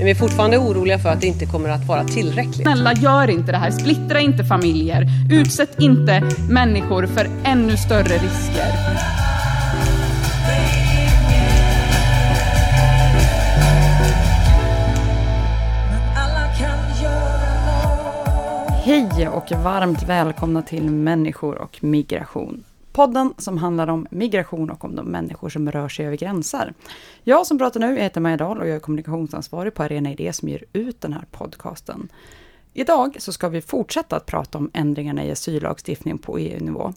Men vi är fortfarande oroliga för att det inte kommer att vara tillräckligt. Snälla, gör inte det här. Splittra inte familjer. Utsätt inte människor för ännu större risker. Hej och varmt välkomna till Människor och migration. Podden som handlar om migration och om de människor som rör sig över gränser. Jag som pratar nu heter Maja Dahl och jag är kommunikationsansvarig på Arena Idé som ger ut den här podcasten. Idag så ska vi fortsätta att prata om ändringarna i asyllagstiftningen på EU-nivå.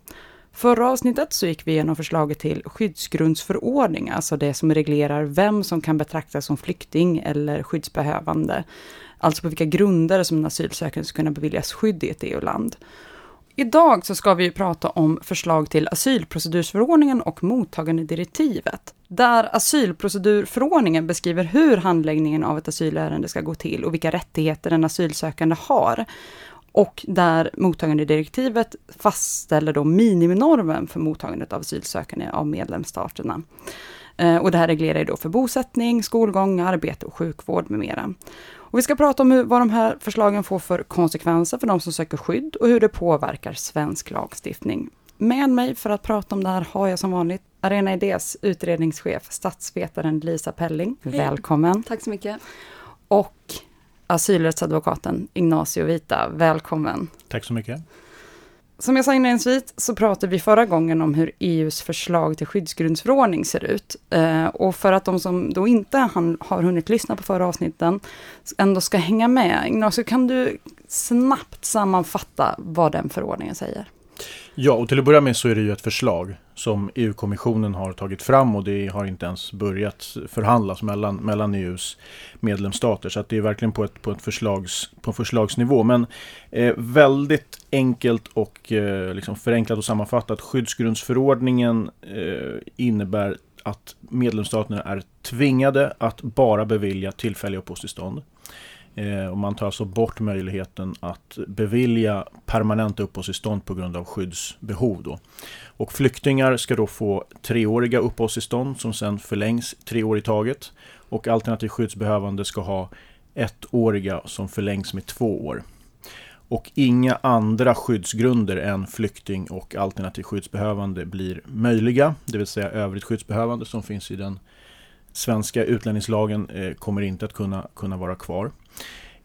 Förra avsnittet så gick vi igenom förslaget till skyddsgrundsförordning, alltså det som reglerar vem som kan betraktas som flykting eller skyddsbehövande. Alltså på vilka grunder som en asylsökande ska kunna beviljas skydd i ett EU-land. Idag så ska vi prata om förslag till asylprocedursförordningen och mottagandedirektivet. Där asylprocedurförordningen beskriver hur handläggningen av ett asylärende ska gå till och vilka rättigheter en asylsökande har. Och där mottagandedirektivet fastställer då miniminormen för mottagandet av asylsökande av medlemsstaterna. Eh, och det här reglerar då för bosättning, skolgång, arbete och sjukvård med mera. Och vi ska prata om hur, vad de här förslagen får för konsekvenser för de som söker skydd och hur det påverkar svensk lagstiftning. Med mig för att prata om det här har jag som vanligt Arena Idés utredningschef, statsvetaren Lisa Pelling. Hej. Välkommen! Tack så mycket. Och asylrättsadvokaten Ignacio Vita. Välkommen! Tack så mycket. Som jag sa inledningsvis så pratade vi förra gången om hur EUs förslag till skyddsgrundsförordning ser ut. Eh, och för att de som då inte har hunnit lyssna på förra avsnitten ändå ska hänga med. Ignacio, kan du snabbt sammanfatta vad den förordningen säger? Ja, och till att börja med så är det ju ett förslag som EU-kommissionen har tagit fram och det har inte ens börjat förhandlas mellan, mellan EUs medlemsstater. Så att det är verkligen på, ett, på, ett förslags, på förslagsnivå. Men eh, väldigt enkelt och eh, liksom förenklat och sammanfattat. Skyddsgrundsförordningen eh, innebär att medlemsstaterna är tvingade att bara bevilja tillfälliga uppehållstillstånd. Eh, och man tar alltså bort möjligheten att bevilja permanenta uppehållstillstånd på grund av skyddsbehov. Då. Och flyktingar ska då få treåriga uppehållstillstånd som sedan förlängs tre år i taget. Och alternativt skyddsbehövande ska ha ettåriga som förlängs med två år. Och inga andra skyddsgrunder än flykting och alternativt skyddsbehövande blir möjliga. Det vill säga övrigt skyddsbehövande som finns i den svenska utlänningslagen eh, kommer inte att kunna, kunna vara kvar.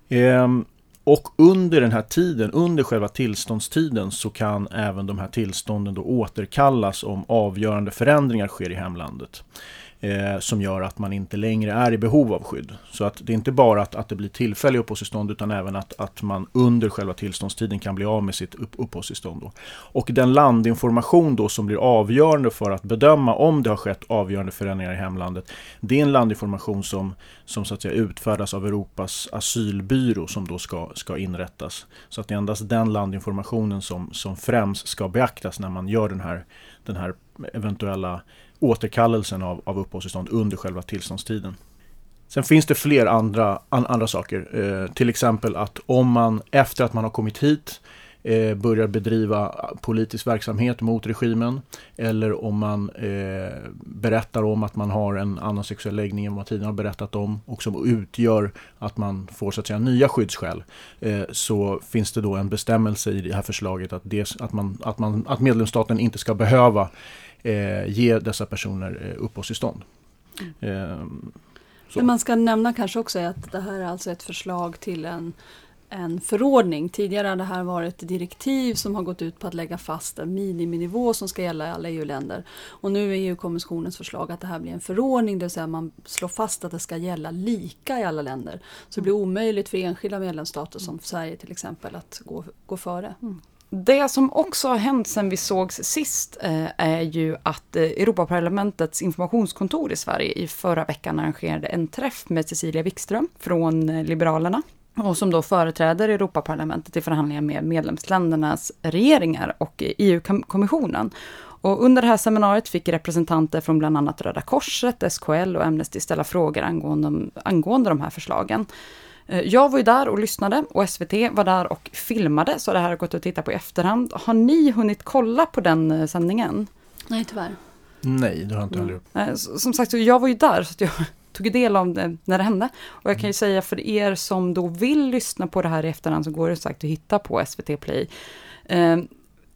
Ehm, och under den här tiden, under själva tillståndstiden, så kan även de här tillstånden då återkallas om avgörande förändringar sker i hemlandet. Eh, som gör att man inte längre är i behov av skydd. Så att det är inte bara att, att det blir tillfälliga uppehållstillstånd utan även att, att man under själva tillståndstiden kan bli av med sitt upp, uppehållstillstånd. Då. Och den landinformation då som blir avgörande för att bedöma om det har skett avgörande förändringar i hemlandet. Det är en landinformation som, som så att säga utfärdas av Europas asylbyrå som då ska, ska inrättas. Så att det är endast den landinformationen som, som främst ska beaktas när man gör den här, den här eventuella återkallelsen av, av uppehållstillstånd under själva tillståndstiden. Sen finns det fler andra, an, andra saker. Eh, till exempel att om man efter att man har kommit hit eh, börjar bedriva politisk verksamhet mot regimen eller om man eh, berättar om att man har en annan sexuell läggning än vad tiden har berättat om och som utgör att man får så att säga nya skyddsskäl eh, så finns det då en bestämmelse i det här förslaget att, det, att, man, att, man, att medlemsstaten inte ska behöva eh, ge dessa personer eh, uppehållstillstånd. Eh, Det man ska nämna kanske också är att det här är alltså ett förslag till en, en förordning. Tidigare har det här varit ett direktiv som har gått ut på att lägga fast en miniminivå som ska gälla i alla EU-länder. Och nu är EU-kommissionens förslag att det här blir en förordning, det vill säga man slår fast att det ska gälla lika i alla länder. Så det blir omöjligt för enskilda medlemsstater som Sverige till exempel att gå, gå före. Det som också har hänt sen vi sågs sist eh, är ju att eh, Europaparlamentets informationskontor i Sverige i förra veckan arrangerade en träff med Cecilia Wikström från eh, Liberalerna. och som då företräder Europaparlamentet i förhandlingar med medlemsländernas regeringar och e EU-kommissionen. Och under det här seminariet fick representanter från bland annat Röda Korset, SKL och Amnesty ställa frågor angående, angående de här förslagen. Eh, jag var ju där och lyssnade och SVT var där och filmade, så det här har gått att titta på i efterhand. Har ni hunnit kolla på den eh, sändningen? Nej, tyvärr. Nej, det har jag inte heller gjort. Mm. Som sagt, jag var ju där, så jag tog del av det när det hände. Och jag kan ju säga för er som då vill lyssna på det här i efterhand så går det sagt att hitta på SVT Play.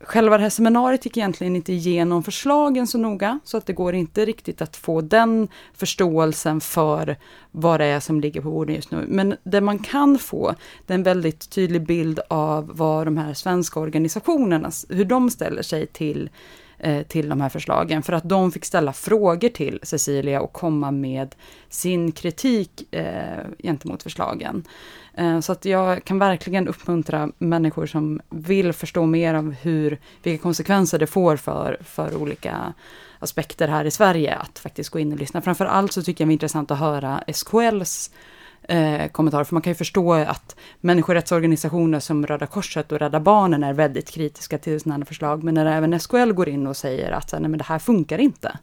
Själva det här seminariet gick egentligen inte igenom förslagen så noga, så att det går inte riktigt att få den förståelsen för vad det är som ligger på bordet just nu. Men det man kan få, det är en väldigt tydlig bild av vad de här svenska organisationerna, hur de ställer sig till eh, Eh, till de här förslagen, för att de fick ställa frågor till Cecilia och komma med sin kritik eh, gentemot förslagen. Eh, så att jag kan verkligen uppmuntra människor som vill förstå mer om hur, vilka konsekvenser det får för, för olika aspekter här i Sverige, att faktiskt gå in och lyssna. Framför allt så tycker jag det är intressant att höra SKLs eh, kommentarer, för man kan ju förstå att människorättsorganisationer som Röda Korset och Rädda Barnen är väldigt kritiska till sådana här förslag, men när även SKL går in och säger att nej, men det här funkar inte,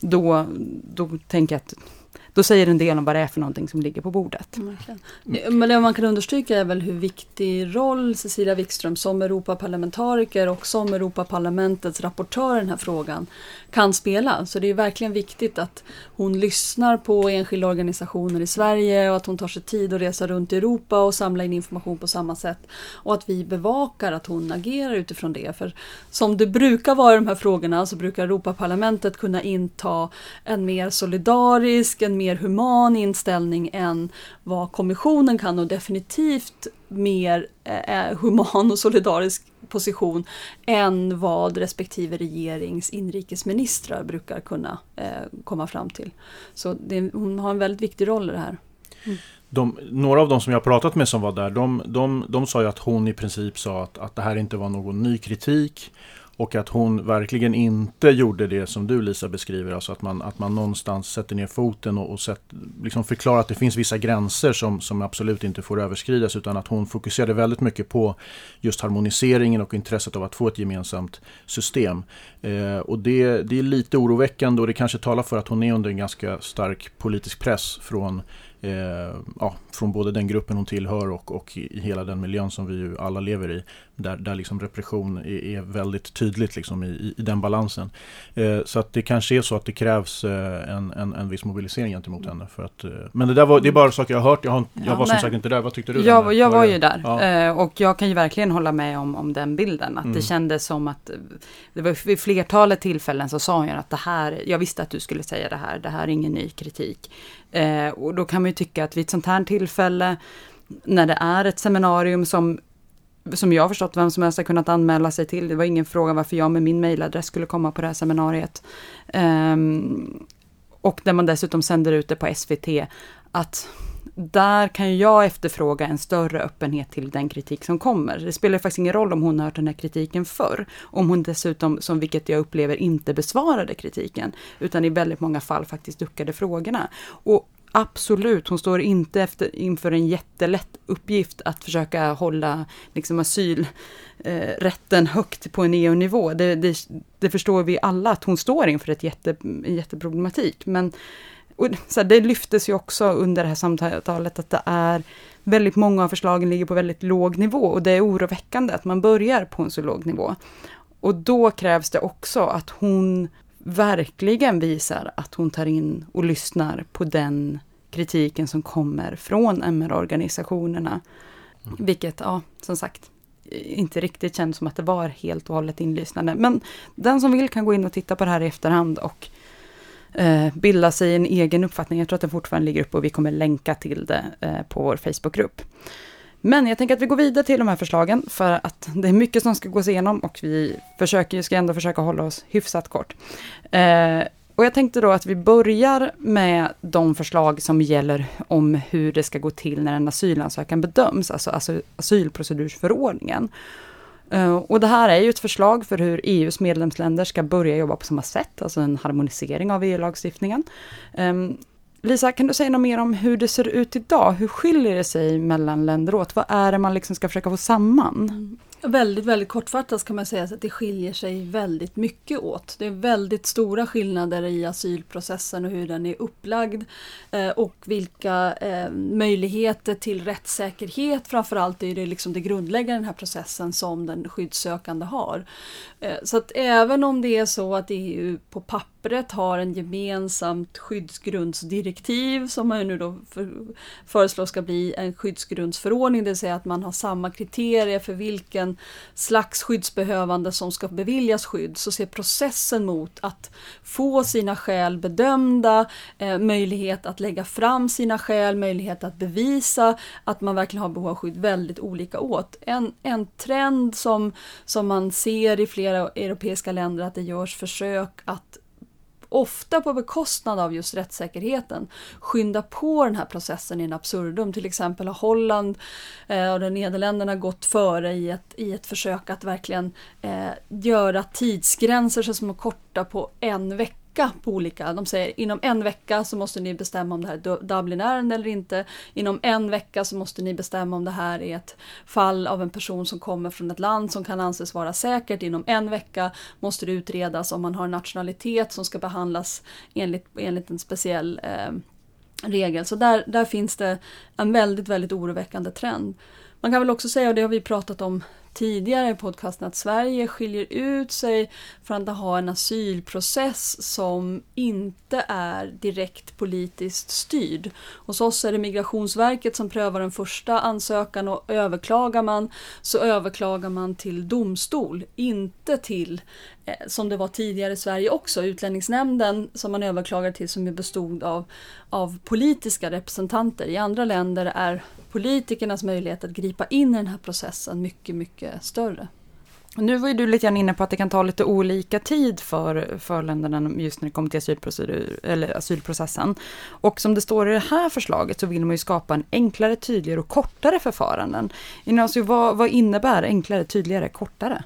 då, då tänker jag att då säger en del om vad det är för någonting som ligger på bordet. Mm. Men det man kan understryka är väl hur viktig roll Cecilia Wikström som Europaparlamentariker och som Europaparlamentets rapportör i den här frågan kan spela. Så det är verkligen viktigt att hon lyssnar på enskilda organisationer i Sverige och att hon tar sig tid att resa runt i Europa och samla in information på samma sätt. Och att vi bevakar att hon agerar utifrån det. För som det brukar vara i de här frågorna så brukar Europaparlamentet kunna inta en mer solidarisk, en mer human inställning än vad kommissionen kan och definitivt mer eh, eh, human och solidarisk position än vad respektive regerings inrikesministrar brukar kunna eh, komma fram till. Så det, hon har en väldigt viktig roll i det här. Mm. De, några av de som jag pratat med som var där, de, de, de sa ju att hon i princip sa att, att det här inte var någon ny kritik och att hon verkligen inte gjorde det som du Lisa beskriver, alltså att man, att man någonstans sätter ner foten och, och sätt, liksom förklarar att det finns vissa gränser som, som absolut inte får överskridas utan att hon fokuserade väldigt mycket på just harmoniseringen och intresset av att få ett gemensamt system. Eh, och det, det är lite oroväckande och det kanske talar för att hon är under en ganska stark politisk press från eh, ja, från både den gruppen hon tillhör och, och i hela den miljön som vi ju alla lever i. Där, där liksom repression är, är väldigt tydligt liksom i, i den balansen. Eh, så att det kanske är så att det krävs eh, en, en, en viss mobilisering gentemot henne. För att, eh, men det, där var, det är bara saker jag har hört. Jag, har, jag ja, var som sagt inte där. Vad tyckte du? Jag, jag var ju där. Ja. Eh, och jag kan ju verkligen hålla med om, om den bilden. Att mm. det kändes som att det var vid flertalet tillfällen så sa hon att det här, jag visste att du skulle säga det här, det här är ingen ny kritik. Eh, och då kan man ju tycka att vid ett sånt här tillfälle, när det är ett seminarium som som jag har förstått vem som helst har kunnat anmäla sig till. Det var ingen fråga varför jag med min mejladress skulle komma på det här seminariet. Um, och där man dessutom sänder ut det på SVT. Att där kan jag efterfråga en större öppenhet till den kritik som kommer. Det spelar faktiskt ingen roll om hon har hört den här kritiken förr. Om hon dessutom, som vilket jag upplever, inte besvarade kritiken. Utan i väldigt många fall faktiskt duckade frågorna. Och Absolut, hon står inte efter, inför en jättelätt uppgift att försöka hålla liksom, asylrätten eh, högt på en EU-nivå. Det, det, det, förstår vi alla att hon står inför ett jätte, en jätteproblematik. Men och, så här, det lyftes ju också under det här samtalet att det är väldigt många av förslagen ligger på väldigt låg nivå och det är oroväckande att man börjar på en så låg nivå. Och då krävs det också att hon verkligen visar att hon tar in och lyssnar på den kritiken som kommer från MR-organisationerna. Mm. Vilket, ja, som sagt, inte riktigt känns som att det var helt och hållet inlyssnande. Men den som vill kan gå in och titta på det här i efterhand och Eh, bilda sig en egen uppfattning. Jag tror att den fortfarande ligger uppe och vi kommer länka till det eh, på vår Facebookgrupp. Men jag tänker att vi går vidare till de här förslagen för att det är mycket som ska gås igenom och vi försöker, ska ändå försöka hålla oss hyfsat kort. Eh, och jag tänkte då att vi börjar med de förslag som gäller om hur det ska gå till när en asylansökan bedöms, alltså asylprocedursförordningen. Eh, och det här är ju ett förslag för hur EUs medlemsländer ska börja jobba på samma sätt, alltså en harmonisering av EU-lagstiftningen. Ehm, Lisa, kan du säga något mer om hur det ser ut idag? Hur skiljer det sig mellan länder åt? Vad är det man liksom ska försöka få samman? Mm. Väldigt, väldigt kortfattat kan man säga att det skiljer sig väldigt mycket åt. Det är väldigt stora skillnader i asylprocessen och hur den är upplagd eh, och vilka eh, möjligheter till rättssäkerhet framförallt är det liksom det grundläggande i den här processen som den skyddssökande har. Eh, så att även om det är så att EU på papper pappret har en gemensamt skyddsgrundsdirektiv som man nu då föreslår ska bli en skyddsgrundsförordning, det vill säga att man har samma kriterier för vilken slags skyddsbehövande som ska beviljas skydd, så ser processen mot att få sina skäl bedömda, eh, möjlighet att lägga fram sina skäl, möjlighet att bevisa att man verkligen har behov av skydd väldigt olika åt. En, en trend som, som man ser i flera flera europeiska länder att det görs försök att ofta på bekostnad av just rättssäkerheten skynda på den här processen in absurdum. Till exempel har Holland eh, och de Nederländerna gått före i ett, i ett försök att verkligen eh, göra tidsgränser som är korta på en vecka vecka på olika, de säger inom en vecka så måste ni bestämma om det här är Dublinärende eller inte. Inom en vecka så måste ni bestämma om det här är ett fall av en person som kommer från ett land som kan anses vara säkert. Inom en vecka måste det utredas om man har nationalitet som ska behandlas enligt, enligt en speciell eh, regel. Så där, där finns det en väldigt, väldigt oroväckande trend. Man kan väl också säga, och det har vi pratat om tidigare i podcasten att Sverige skiljer ut sig från att ha en asylprocess som inte är direkt politiskt styrd. Hos oss är det Migrationsverket som prövar den första ansökan och överklagar man så överklagar man till domstol, inte till eh, som det var tidigare i Sverige också, Utlänningsnämnden som man överklagar till som bestod av, av politiska representanter. I andra länder är politikernas möjlighet att gripa in i den här processen mycket, mycket större. Nu var ju du lite grann inne på att det kan ta lite olika tid för, för länderna just när det kommer till asylprocedur, eller asylprocessen. Och som det står i det här förslaget så vill man ju skapa en enklare, tydligare och kortare förfaranden. Alltså, vad, vad innebär enklare, tydligare, kortare?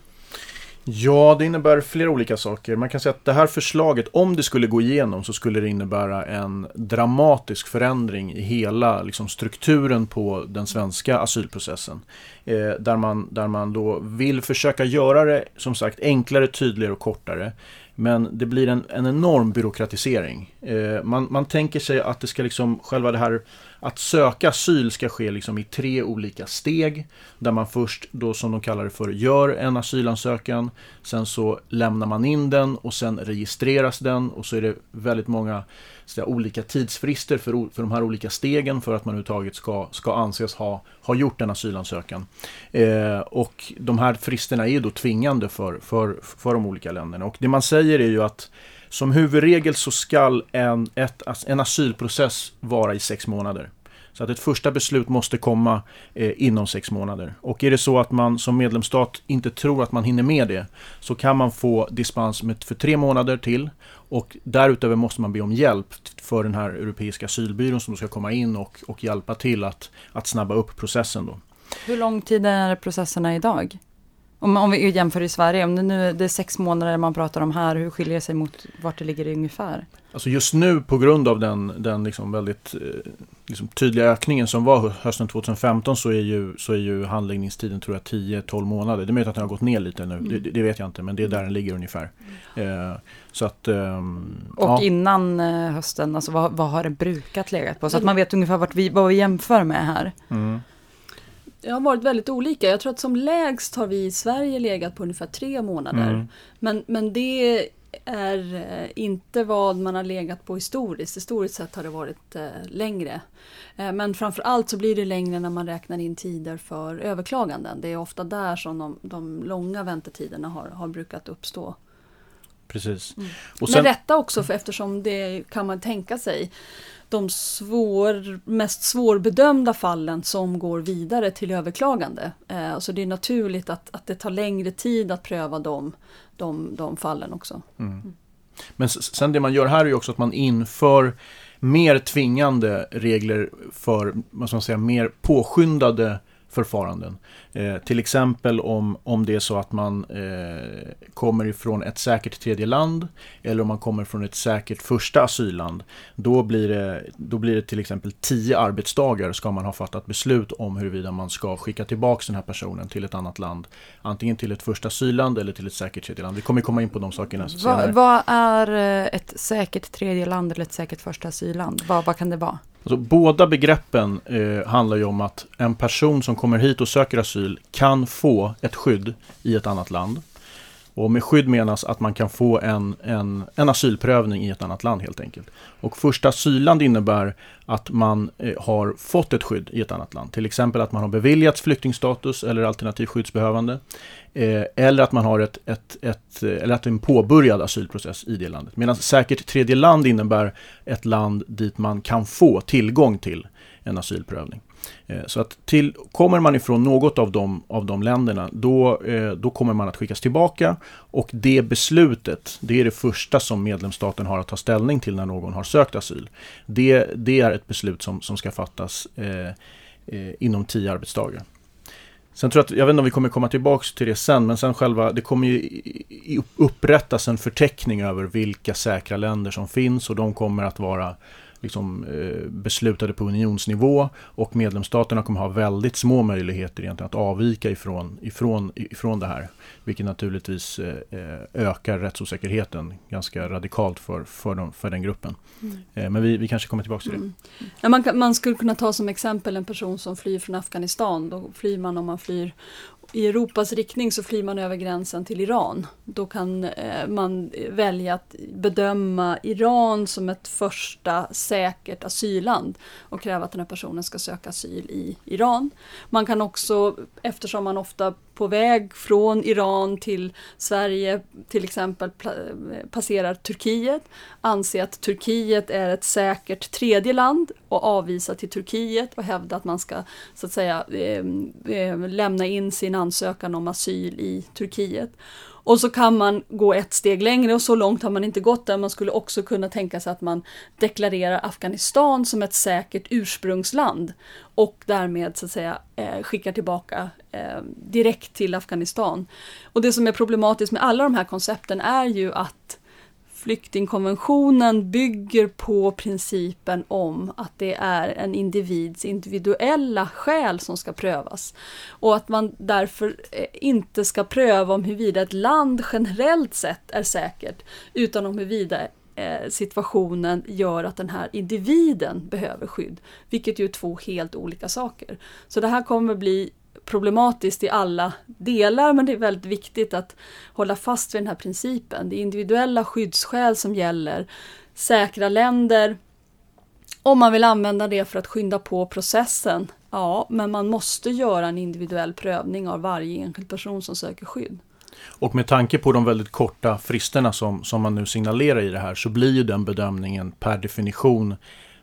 Ja, det innebär flera olika saker. Man kan säga att det här förslaget, om det skulle gå igenom, så skulle det innebära en dramatisk förändring i hela liksom, strukturen på den svenska asylprocessen. Eh, där, man, där man då vill försöka göra det, som sagt, enklare, tydligare och kortare. Men det blir en, en enorm byråkratisering. Eh, man, man tänker sig att det ska liksom, själva det här att söka asyl ska ske liksom i tre olika steg. Där man först, då som de kallar det för, gör en asylansökan. Sen så lämnar man in den och sen registreras den och så är det väldigt många säga, olika tidsfrister för, för de här olika stegen för att man överhuvudtaget ska, ska anses ha, ha gjort en asylansökan. Eh, och de här fristerna är ju då tvingande för, för, för de olika länderna. Och det man säger är ju att som huvudregel så skall en, ett, en asylprocess vara i sex månader. Så att ett första beslut måste komma eh, inom sex månader. Och är det så att man som medlemsstat inte tror att man hinner med det så kan man få dispens med, för tre månader till och därutöver måste man be om hjälp för den här Europeiska asylbyrån som ska komma in och, och hjälpa till att, att snabba upp processen. Då. Hur lång tid är processerna idag? Om, om vi jämför i Sverige, om det nu det är sex månader man pratar om här, hur skiljer det sig mot vart det ligger ungefär? Alltså just nu på grund av den, den liksom väldigt eh, liksom tydliga ökningen som var hösten 2015 så är ju, så är ju handläggningstiden tror jag 10-12 månader. Det är möjligt att den har gått ner lite nu, mm. det, det, vet jag inte men det är där den ligger ungefär. Mm. Eh, så att, eh, Och ja. innan eh, hösten, alltså vad, vad har det brukat legat på? Så att man vet ungefär vart vi, vad vi jämför med här. Mm. Det har varit väldigt olika. Jag tror att som lägst har vi i Sverige legat på ungefär tre månader. Mm. Men, men det är eh, inte vad man har legat på historiskt. Historiskt sett har det varit eh, längre. Eh, men framför allt så blir det längre när man räknar in tider för överklaganden. Det är ofta där som de, de långa väntetiderna har, har brukat uppstå. Precis. Mm. Och sen, Men rätta också för eftersom det kan man tänka sig de svår, mest svårbedömda fallen som går vidare till överklagande. Eh, så det är naturligt att, att det tar längre tid att pröva de, de, de fallen också. Mm. Men sen det man gör här är ju också att man inför mer tvingande regler för, vad ska man säga, mer påskyndade förfaranden. Eh, till exempel om, om det är så att man eh, kommer ifrån ett säkert tredje land eller om man kommer från ett säkert första asylland. Då blir det, då blir det till exempel tio arbetsdagar ska man ha fattat beslut om huruvida man ska skicka tillbaka den här personen till ett annat land. Antingen till ett första asylland eller till ett säkert tredje land. Vi kommer komma in på de sakerna senare. Vad, är eh, ett säkert tredje land eller ett säkert första asylland? Vad, vad kan det vara? Alltså, båda begreppen eh, handlar ju om att en person som kommer hit och söker asyl kan få ett skydd i ett annat land. Och med skydd menas att man kan få en, en, en asylprövning i ett annat land helt enkelt. Och första asylland innebär att man eh, har fått ett skydd i ett annat land. Till exempel att man har beviljats flyktingstatus eller alternativ skyddsbehövande. Eh, eller att man har ett, ett, ett, eh, eller att en påbörjad asylprocess i det landet. Medan säkert tredje land innebär ett land dit man kan få tillgång till en asylprövning. Eh, så att till, kommer man ifrån något av de, av de länderna, då, eh, då kommer man att skickas tillbaka. Och det beslutet, det är det första som medlemsstaten har att ta ställning till när någon har sökt asyl. Det, det är ett beslut som, som ska fattas eh, eh inom tio arbetsdagar. Sen tror jag att, jag vet inte om vi kommer komma tillbaka till det sen, men sen själva, det kommer ju upprättas en förteckning över vilka säkra länder som finns och de kommer att vara liksom, eh, beslutade på unionsnivå och medlemsstaterna kommer ha väldigt små möjligheter egentligen att avvika ifrån, ifrån, ifrån det här. Vilket naturligtvis eh, eh ökar rättsosäkerheten ganska radikalt för, för, dem, för den gruppen. Mm. Men vi, vi kanske kommer tillbaka till det. Mm. Ja, man, man skulle kunna ta som exempel en person som flyr från Afghanistan. Då flyr man om man flyr i Europas riktning så flyr man över gränsen till Iran. Då kan eh, man välja att bedöma Iran som ett första säkert asylland och kräva att den här personen ska söka asyl i Iran. Man kan också, eftersom man ofta på väg från Iran till Sverige till exempel passerar Turkiet, anse att Turkiet är ett säkert tredje land och avvisa till Turkiet och hävda att man ska så att säga ehm, ehm, lämna in sin ansökan om asyl i Turkiet. Och så kan man gå ett steg längre och så långt har man inte gått där. Man skulle också kunna tänka sig att man deklarerar Afghanistan som ett säkert ursprungsland och därmed så att säga eh, skickar tillbaka eh, direkt till Afghanistan. Och det som är problematiskt med alla de här koncepten är ju att flyktingkonventionen bygger på principen om att det är en individs individuella skäl som ska prövas. Och att man därför eh, inte ska pröva om huruvida ett land generellt sett är säkert, utan om huruvida Eh, situationen gör att den här individen behöver skydd. Vilket ju är två helt olika saker. Så det här kommer bli problematiskt i alla delar men det är väldigt viktigt att hålla fast vid den här principen. Det är individuella skyddsskäl som gäller. Säkra länder, om man vill använda det för att skynda på processen, ja, men man måste göra en individuell prövning av varje enskild person som söker skydd. Och med tanke på de väldigt korta fristerna som, som man nu signalerar i det här så blir ju den bedömningen per definition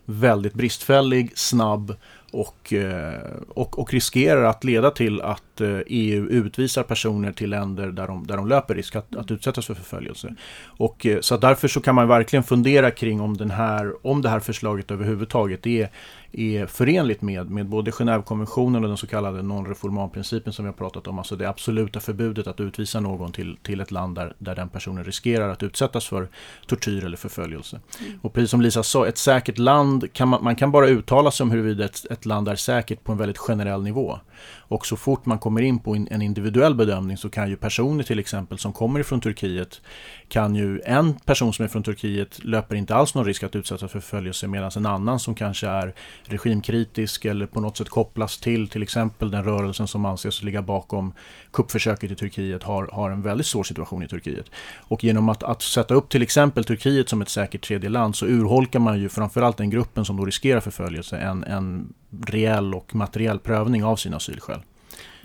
väldigt bristfällig, snabb och, eh, och, och riskerar att leda till att eh, EU utvisar personer till länder där de, där de löper risk att, att utsättas för förföljelse. Och, eh, så därför så kan man verkligen fundera kring om, den här, om det här förslaget överhuvudtaget är är förenligt med, med både Genèvekonventionen och den så kallade non-reformanprincipen som vi har pratat om. Alltså det absoluta förbudet att utvisa någon till, till ett land där, där den personen riskerar att utsättas för tortyr eller förföljelse. Mm. Och precis som Lisa sa, ett säkert land, kan man, man kan bara uttala sig om huruvida ett, ett land är säkert på en väldigt generell nivå. Och så fort man kommer in på en individuell bedömning så kan ju personer till exempel som kommer ifrån Turkiet kan ju en person som är från Turkiet löper inte alls någon risk att utsättas för förföljelse medan en annan som kanske är regimkritisk eller på något sätt kopplas till till exempel den rörelsen som anses ligga bakom kuppförsöket i Turkiet har, har en väldigt svår situation i Turkiet. Och genom att, att sätta upp till exempel Turkiet som ett säkert tredje land så urholkar man ju framförallt den gruppen som då riskerar förföljelse en, en reell och materiell prövning av sina asylskäl.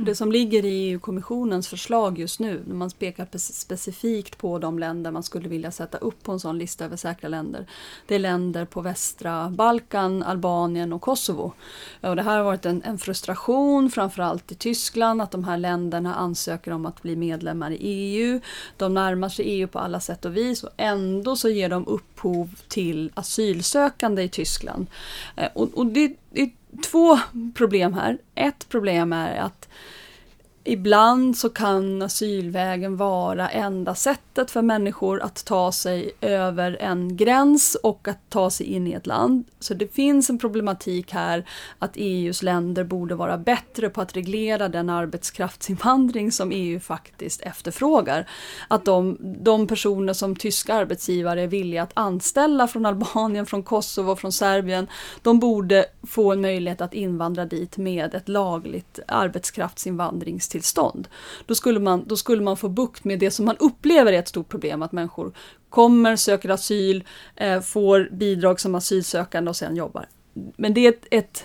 Det som ligger i EU-kommissionens förslag just nu, när man pekar specifikt på de länder man skulle vilja sätta upp på en sån lista över säkra länder. Det är länder på västra Balkan, Albanien och Kosovo. Och det här har varit en, en frustration, framförallt i Tyskland, att de här länderna ansöker om att bli medlemmar i EU. De närmar sig EU på alla sätt och vis och ändå så ger de upphov till asylsökande i Tyskland. Eh, och, och det, det två problem här. Ett problem är att Ibland så kan asylvägen vara enda sättet för människor att ta sig över en gräns och att ta sig in i ett land. Så det finns en problematik här att EUs länder borde vara bättre på att reglera den arbetskraftsinvandring som EU faktiskt efterfrågar. Att de, de personer som tyska arbetsgivare är villiga att anställa från Albanien, från Kosovo, från Serbien, de borde få en möjlighet att invandra dit med ett lagligt arbetskraftsinvandringstillstånd tillstånd. Då skulle, man, då skulle man få bukt med det som man upplever är ett stort problem, att människor kommer, söker asyl, eh, får bidrag som asylsökande och sen jobbar. Men det är ett, ett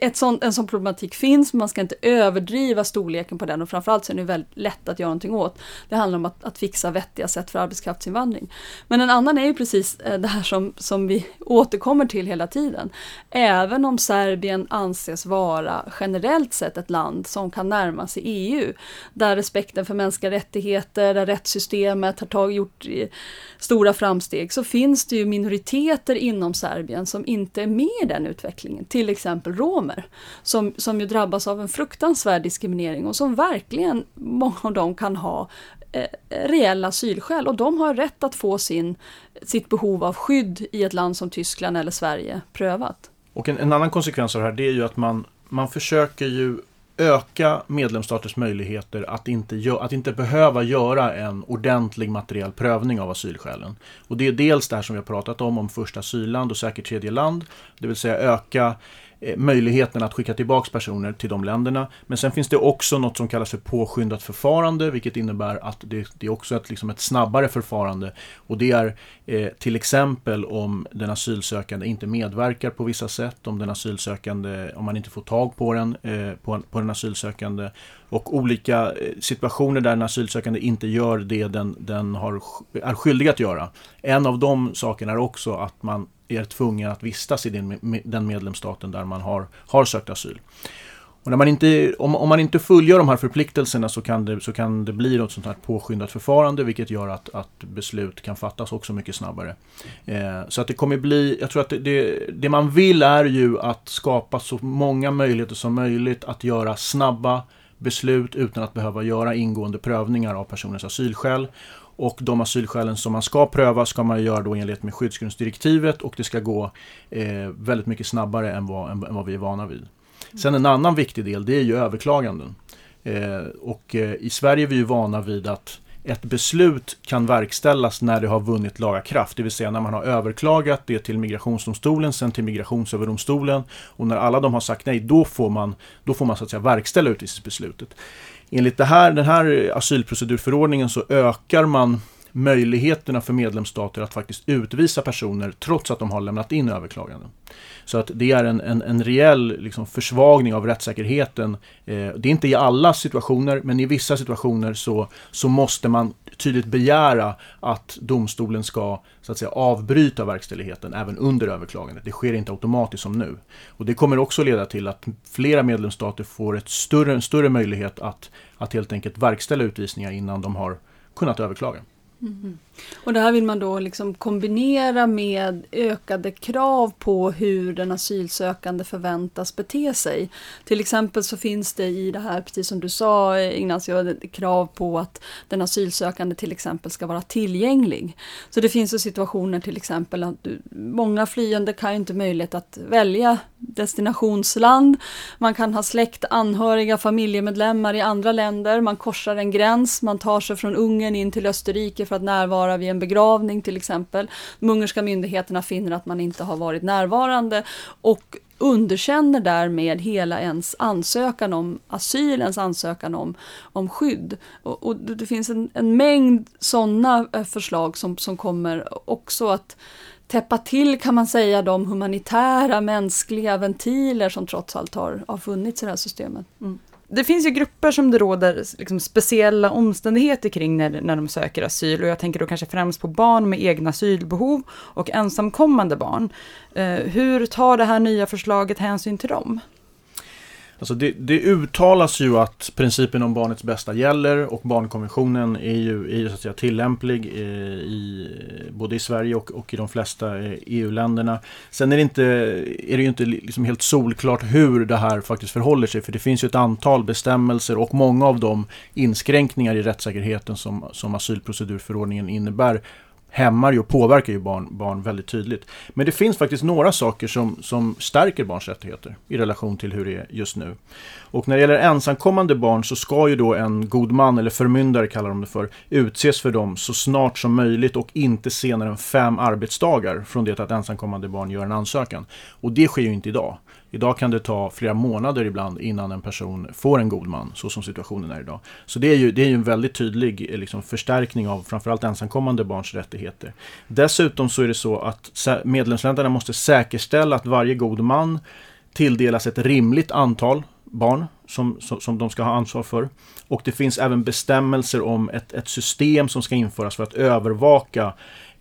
ett sånt, en sån problematik finns, men man ska inte överdriva storleken på den och framförallt så är det väldigt lätt att göra någonting åt. Det handlar om att, att fixa vettiga sätt för arbetskraftsinvandring. Men en annan är ju precis eh, det här som, som vi återkommer till hela tiden. Även om Serbien anses vara generellt sett ett land som kan närma sig EU, där respekten för mänskliga rättigheter, där rättssystemet har tag, gjort stora framsteg, så finns det ju minoriteter inom Serbien som inte är med i den utvecklingen. Till exempel romer, som, som ju drabbas av en fruktansvärd diskriminering och som verkligen, många av dem kan ha eh, reella asylskäl och de har rätt att få sin, sitt behov av skydd i ett land som Tyskland eller Sverige prövat. Och en, en annan konsekvens av det här det är ju att man, man försöker ju öka medlemsstaters möjligheter att inte, att inte behöva göra en ordentlig materiell prövning av asylskälen. Och det är dels det här som vi har pratat om, om första asylland och säkert tredje land. Det vill säga öka Eh, möjligheten att skicka tillbaka personer till de länderna. Men sen finns det också något som kallas för påskyndat förfarande, vilket innebär att det, det är också ett, liksom ett snabbare förfarande. Och det är eh, till exempel om den asylsökande inte medverkar på vissa sätt, om den asylsökande, om man inte får tag på den, eh, på, på den asylsökande och olika eh, situationer där den asylsökande inte gör det den, den har, är skyldig att göra. En av de sakerna är också att man är tvungen att vistas i den, den medlemsstaten där man har, har sökt asyl. Och när man inte, om, om man inte fullgör de här förpliktelserna så kan det, så kan det bli något sånt här påskyndat förfarande vilket gör att, att beslut kan fattas också mycket snabbare. Eh, så att det kommer bli, jag tror att det, det, det, man vill är ju att skapa så många möjligheter som möjligt att göra snabba beslut utan att behöva göra ingående prövningar av personens asylskäl. Och de asylskälen som man ska pröva ska man göra då enlighet med skyddsgrundsdirektivet och det ska gå eh, väldigt mycket snabbare än vad, än, än vad vi är vana vid. Sen en annan viktig del det är ju överklaganden. Eh, och eh, i Sverige är vi ju vana vid att ett beslut kan verkställas när det har vunnit laga kraft, det vill säga när man har överklagat det till Migrationsdomstolen, sen till Migrationsöverdomstolen och när alla de har sagt nej, då får man, då får man så att säga verkställa utvisningsbeslutet. Enligt det här, den här asylprocedurförordningen så ökar man möjligheterna för medlemsstater att faktiskt utvisa personer trots att de har lämnat in överklaganden. Så att det är en, en, en reell liksom, försvagning av rättssäkerheten. Eh, det är inte i alla situationer, men i vissa situationer så, så måste man tydligt begära att domstolen ska så att säga, avbryta verkställigheten även under överklagandet. Det sker inte automatiskt som nu. Och det kommer också leda till att flera medlemsstater får ett större, en större möjlighet att, att helt enkelt verkställa utvisningar innan de har kunnat överklaga. Mm. Och det här vill man då liksom kombinera med ökade krav på hur den asylsökande förväntas bete sig. Till exempel så finns det i det här, precis som du sa Ignacio, krav på att den asylsökande till exempel ska vara tillgänglig. Så det finns ju situationer till exempel att du, många flyende kan inte möjlighet att välja destinationsland. Man kan ha släkt, anhöriga, familjemedlemmar i andra länder. Man korsar en gräns, man tar sig från Ungern in till Österrike för att närvara vid en begravning till exempel. De ungerska myndigheterna finner att man inte har varit närvarande och underkänner därmed hela ens ansökan om asyl, ens ansökan om, om skydd. Och, och det finns en, en mängd sådana eh, förslag som, som kommer också att täppa till kan man säga de humanitära mänskliga ventiler som trots allt har, har funnits i det här systemet. Mm det finns ju grupper som det råder liksom speciella omständigheter kring när, när de söker asyl och jag tänker då kanske främst på barn med egna asylbehov och ensamkommande barn. Eh, hur tar det här nya förslaget hänsyn till dem? Alltså det, det, uttalas ju att principen om barnets bästa gäller och barnkonventionen är ju, är ju så att säga, tillämplig eh, i, både i Sverige och, och i de flesta eh, EU-länderna. Sen är det, inte, är det ju inte liksom helt solklart hur det här faktiskt förhåller sig för det finns ju ett antal bestämmelser och många av de inskränkningar i rättssäkerheten som, som asylprocedurförordningen innebär hämmar ju och påverkar ju barn, barn väldigt tydligt. Men det finns faktiskt några saker som, som stärker barns rättigheter i relation till hur det är just nu. Och när det gäller ensamkommande barn så ska ju då en god man, eller förmyndare kallar de det för, utses för dem så snart som möjligt och inte senare än fem arbetsdagar från det att ensamkommande barn gör en ansökan. Och det sker ju inte idag. Idag kan det ta flera månader ibland innan en person får en god man, så som situationen är idag. Så det är ju, det är ju en väldigt tydlig eh, liksom, förstärkning av framförallt ensamkommande barns rättigheter. Dessutom så är det så att medlemsländerna måste säkerställa att varje god man tilldelas ett rimligt antal barn som, som, som, de ska ha ansvar för. Och det finns även bestämmelser om ett, ett system som ska införas för att övervaka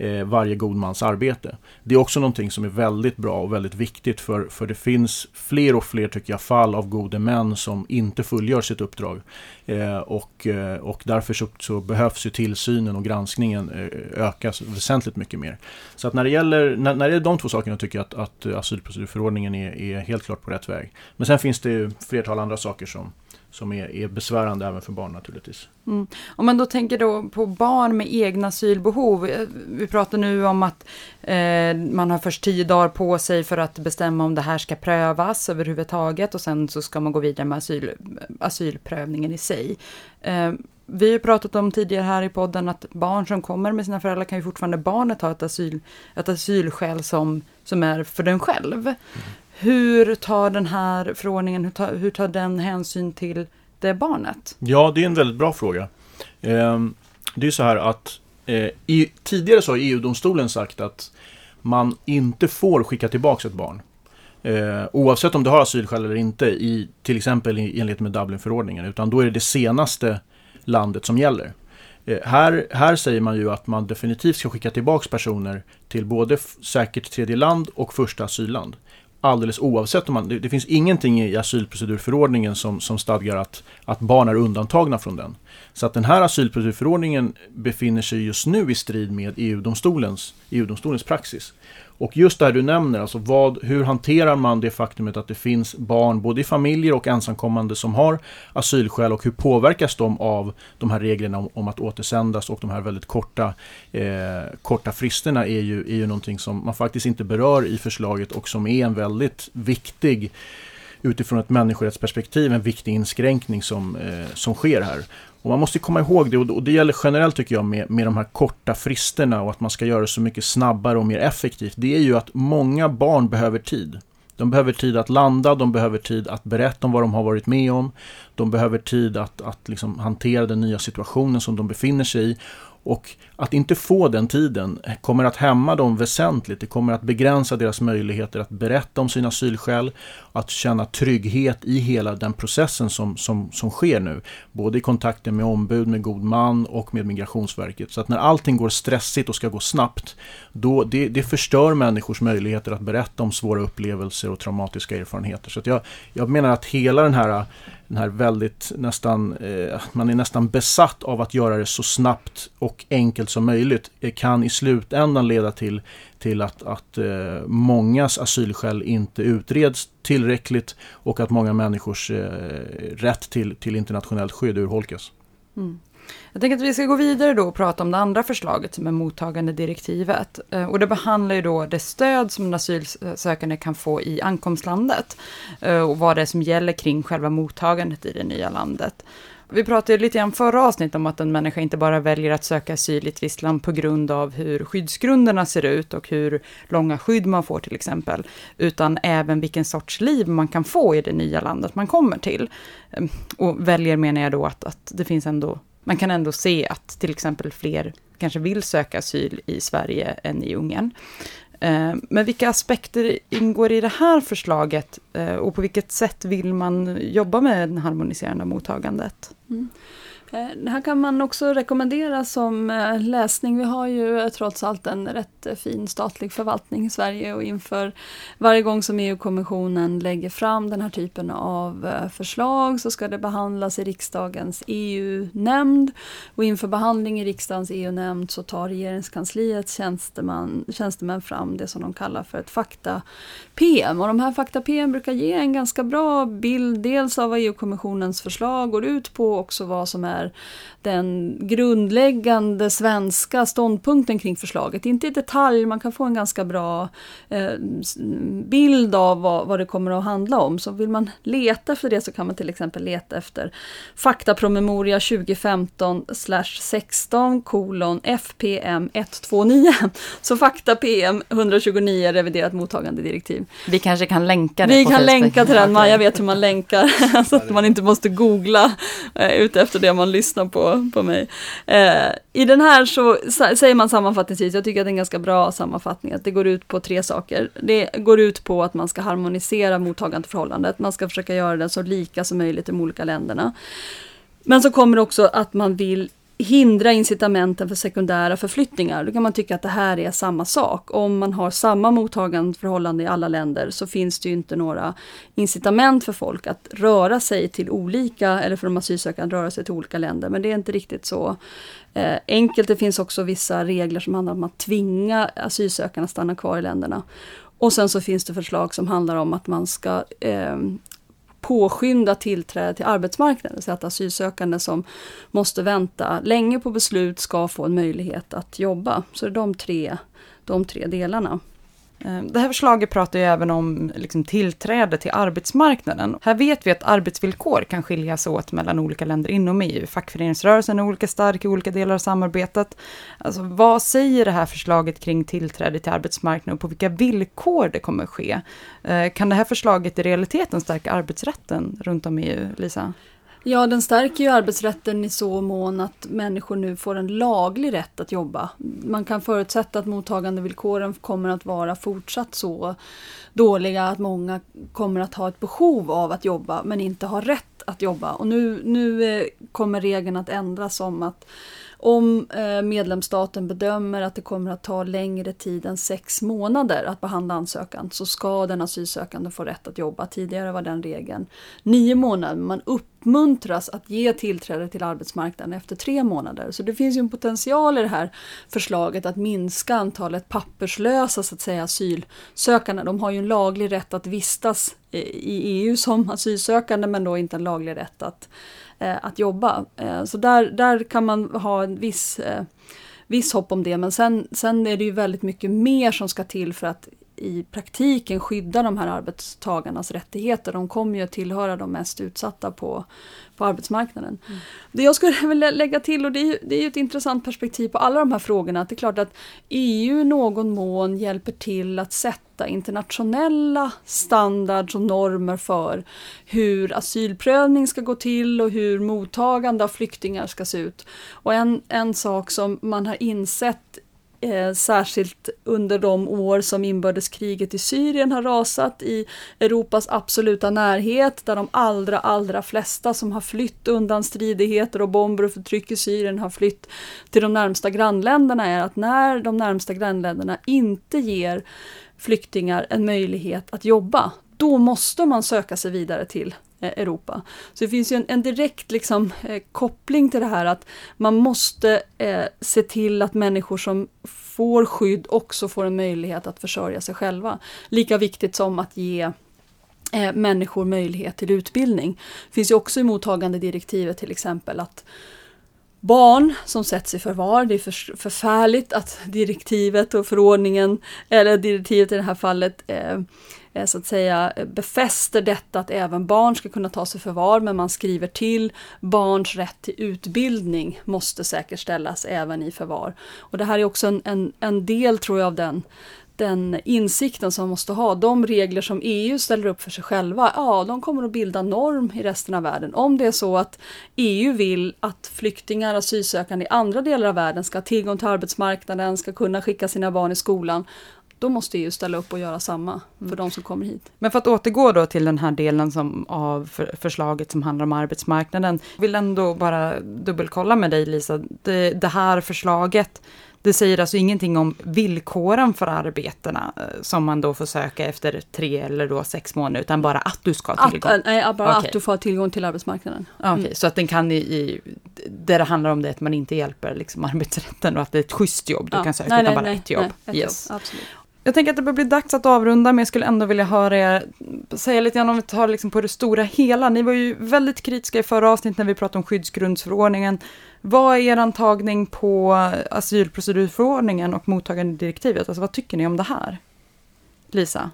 eh, varje god mans arbete. Det är också någonting som är väldigt bra och väldigt viktigt för, för det finns fler och fler tycker jag fall av gode män som inte fullgör sitt uppdrag. Eh, och, eh, och därför så, så, behövs ju tillsynen och granskningen eh, ökas väsentligt mycket mer. Så att när det gäller, när, när det är de två sakerna tycker jag att, att asylprocedurförordningen är, är helt klart på rätt väg. Men sen finns det ju flertal andra saker som som är, är besvärande även för barn naturligtvis. Mm. Om man då tänker då på barn med egna asylbehov. Eh, vi pratar nu om att eh, man har först tio dagar på sig för att bestämma om det här ska prövas överhuvudtaget och sen så ska man gå vidare med asyl, eh, asylprövningen i sig. Eh, vi har pratat om tidigare här i podden att barn som kommer med sina föräldrar kan ju fortfarande barnet ha ett, asyl, ett asylskäl som, som är för den själv. Mm. Hur tar den här förordningen, hur tar, hur tar den hänsyn till det barnet? Ja, det är en väldigt bra fråga. Eh, det är så här att eh, i, tidigare så har EU-domstolen sagt att man inte får skicka tillbaka ett barn. Eh, oavsett om du har asylskäl eller inte, i, till exempel i enlighet med Dublinförordningen. Utan då är det det senaste landet som gäller. Eh, här, här säger man ju att man definitivt ska skicka tillbaka personer till både säkert tredje land och första asylland alldeles oavsett om man, det, det, finns ingenting i asylprocedurförordningen som, som stadgar att, att barn är undantagna från den. Så att den här asylprocedurförordningen befinner sig just nu i strid med EU-domstolens EU-domstolens praxis. Och just det här du nämner, alltså vad, hur hanterar man det faktumet att det finns barn både i familjer och ensamkommande som har asylskäl och hur påverkas de av de här reglerna om, om att återsändas och de här väldigt korta, eh, korta fristerna är ju, är ju någonting som man faktiskt inte berör i förslaget och som är en väldigt viktig utifrån ett människorättsperspektiv en viktig inskränkning som, eh, som sker här. Och man måste komma ihåg det och det gäller generellt tycker jag med, med de här korta fristerna och att man ska göra det så mycket snabbare och mer effektivt. Det är ju att många barn behöver tid. De behöver tid att landa, de behöver tid att berätta om vad de har varit med om. De behöver tid att, att liksom hantera den nya situationen som de befinner sig i. Och att inte få den tiden kommer att hämma dem väsentligt. Det kommer att begränsa deras möjligheter att berätta om sina asylskäl, att känna trygghet i hela den processen som, som, som sker nu. Både i kontakten med ombud, med god man och med Migrationsverket. Så att när allting går stressigt och ska gå snabbt, då det, det förstör människors möjligheter att berätta om svåra upplevelser och traumatiska erfarenheter. Så jag, jag menar att hela den här den här väldigt nästan, eh, man är nästan besatt av att göra det så snabbt och enkelt som möjligt eh, kan i slutändan leda till, till att, att eh, mångas asylskäl inte utreds tillräckligt och att många människors eh, rätt till, till internationellt skydd urholkas. Mm. Jag tänker att vi ska gå vidare då och prata om det andra förslaget som är mottagandedirektivet. Eh, och det behandlar ju då det stöd som en asylsökande kan få i ankomstlandet. Eh, och vad det är som gäller kring själva mottagandet i det nya landet. Vi pratade lite grann förra avsnittet om att en människa inte bara väljer att söka asyl i ett visst land på grund av hur skyddsgrunderna ser ut och hur långa skydd man får till exempel, utan även vilken sorts liv man kan få i det nya landet man kommer till. Eh, och väljer menar jag då att, att det finns ändå man kan ändå se att till exempel fler kanske vill söka asyl i Sverige än i Ungern. Eh, men vilka aspekter ingår i det här förslaget eh, och på vilket sätt vill man jobba med det harmoniserande mottagandet? Mm. Det här kan man också rekommendera som eh, läsning. Vi har ju eh, trots allt en rätt fin statlig förvaltning i Sverige och inför varje gång som EU-kommissionen lägger fram den här typen av förslag så ska det behandlas i riksdagens EU-nämnd och inför behandling i riksdagens EU-nämnd så tar regeringskansliets tjänsteman, tjänstemän fram det som de kallar för ett fakta-PM. Och de här fakta-PM brukar ge en ganska bra bild dels av vad EU-kommissionens förslag går ut på och också vad som är är den grundläggande svenska ståndpunkten kring förslaget. Inte i detalj, man kan få en ganska bra eh, bild av vad, vad det kommer att handla om. Så vill man leta efter det så kan man till exempel leta efter faktapromemoria 2015 16 kolon FPM 129. Så fakta PM 129 reviderat mottagande direktiv. Vi kanske kan länka det Vi kan Facebook. länka till den, Maja vet hur man länkar så att man inte måste googla eh, ute efter det man lyssnar på, på mig. Eh, I den här så säger man sammanfattningsvis, jag tycker att det är en ganska bra sammanfattning, att det går ut på tre saker. Det går ut på att man ska harmonisera mottagandeförhållandet, man ska försöka göra det så lika som möjligt i de olika länderna. Men så kommer det också att man vill hindra incitamenten för sekundära förflyttningar. Då kan man tycka att det här är samma sak. Om man har samma mottagandeförhållande i alla länder så finns det ju inte några incitament för folk att röra sig till olika, eller för de asylsökande att röra sig till olika länder. Men det är inte riktigt så eh, enkelt. Det finns också vissa regler som handlar om att tvinga asylsökande att stanna kvar i länderna. Och sen så finns det förslag som handlar om att man ska eh, påskynda tillträde till arbetsmarknaden. Så att asylsökande som måste vänta länge på beslut ska få en möjlighet att jobba. Så det är de tre, de tre delarna. Eh, det här förslaget pratar ju även om liksom, tillträde till arbetsmarknaden. Här vet vi att arbetsvillkor kan skiljas åt mellan olika länder inom EU. Fackföreningsrörelsen är olika stark i olika delar av samarbetet. Alltså, vad säger det här förslaget kring tillträde till arbetsmarknaden och på vilka villkor det kommer ske? Eh, kan det här förslaget i realiteten stärka arbetsrätten runt om i EU, Lisa? Ja, den stärker ju arbetsrätten i så mån att människor nu får en laglig rätt att jobba. Man kan förutsätta att mottagandevillkoren kommer att vara fortsatt så dåliga att många kommer att ha ett behov av att jobba men inte har rätt att jobba. Och nu, nu eh, kommer regeln att ändras om att om eh, medlemsstaten bedömer att det kommer att ta längre tid än sex månader att behandla ansökan så ska den asylsökande få rätt att jobba. Tidigare var den regeln nio månader. Man uppmuntras att ge tillträde till arbetsmarknaden efter tre månader. Så det finns ju en potential i det här förslaget att minska antalet papperslösa så att säga, asylsökande. De har ju en laglig rätt att vistas i EU som asylsökande men då inte en laglig rätt att att jobba. Eh, så där, där kan man ha en viss, eh, viss hopp om det, men sen, sen är det ju väldigt mycket mer som ska till för att i praktiken skydda de här arbetstagarnas rättigheter. De kommer ju att tillhöra de mest utsatta på, på arbetsmarknaden. Mm. Det jag skulle vilja lägga till, och det är, ju, det är ju ett intressant perspektiv på alla de här frågorna, att det är klart att EU i någon mån hjälper till att sätta internationella standards och normer för hur asylprövning ska gå till och hur mottagande av flyktingar ska se ut. Och en, en sak som man har insett Eh, särskilt under de år som inbördeskriget i Syrien har rasat i Europas absoluta närhet, där de allra, allra flesta som har flytt undan stridigheter och bomber och förtryck i Syrien har flytt till de närmsta grannländerna, är att när de närmsta grannländerna inte ger flyktingar en möjlighet att jobba, då måste man söka sig vidare till eh, Europa. Så det finns ju en, en direkt liksom, eh, koppling till det här att man måste eh, se till att människor som får skydd också får en möjlighet att försörja sig själva. Lika viktigt som att ge eh, människor möjlighet till utbildning. Det finns ju också i mottagandedirektivet till exempel att barn som sätts i förvar. Det är för, förfärligt att direktivet och förordningen, eller direktivet i det här fallet, eh, eh, så att säga befäster detta att även barn ska kunna tas i förvar, men man skriver till barns rätt till utbildning måste säkerställas även i förvar. Och det här är också en, en, en del, tror jag, av den den insikten som man måste ha. De regler som EU ställer upp för sig själva, ja, de kommer att bilda norm i resten av världen. Om det är så att EU vill att flyktingar, asylsökande i andra delar av världen ska ha tillgång till arbetsmarknaden, ska kunna skicka sina barn i skolan, då måste EU ställa upp och göra samma för Mm. de som kommer hit. Men för att återgå då till den här delen som, av för, förslaget som handlar om arbetsmarknaden. Jag vill ändå bara dubbelkolla med dig Lisa. Det, det här förslaget, det säger alltså ingenting om villkoren för arbetena eh, som man då får söka efter tre eller då sex månader, utan bara att du ska ha Att, tillgång. äh, nej, bara Okej. att du får tillgång till arbetsmarknaden. Okej, Mm. så att den kan i, i, det det handlar om det att man inte hjälper liksom arbetsrätten och att det är ett schysst jobb du Ja. kan söka, Nej, utan nej, bara nej, ett jobb. ett yes. jobb, absolut. Jag tänker att det börjar bli dags att avrunda, men jag skulle ändå vilja höra er säga lite grann om vi tar liksom på det stora hela. Ni var ju väldigt kritiska i förra avsnittet när vi pratade om skyddsgrundsförordningen. Vad är er antagning på asylprocedurförordningen och mottagandedirektivet? Alltså vad tycker ni om det här? Lisa?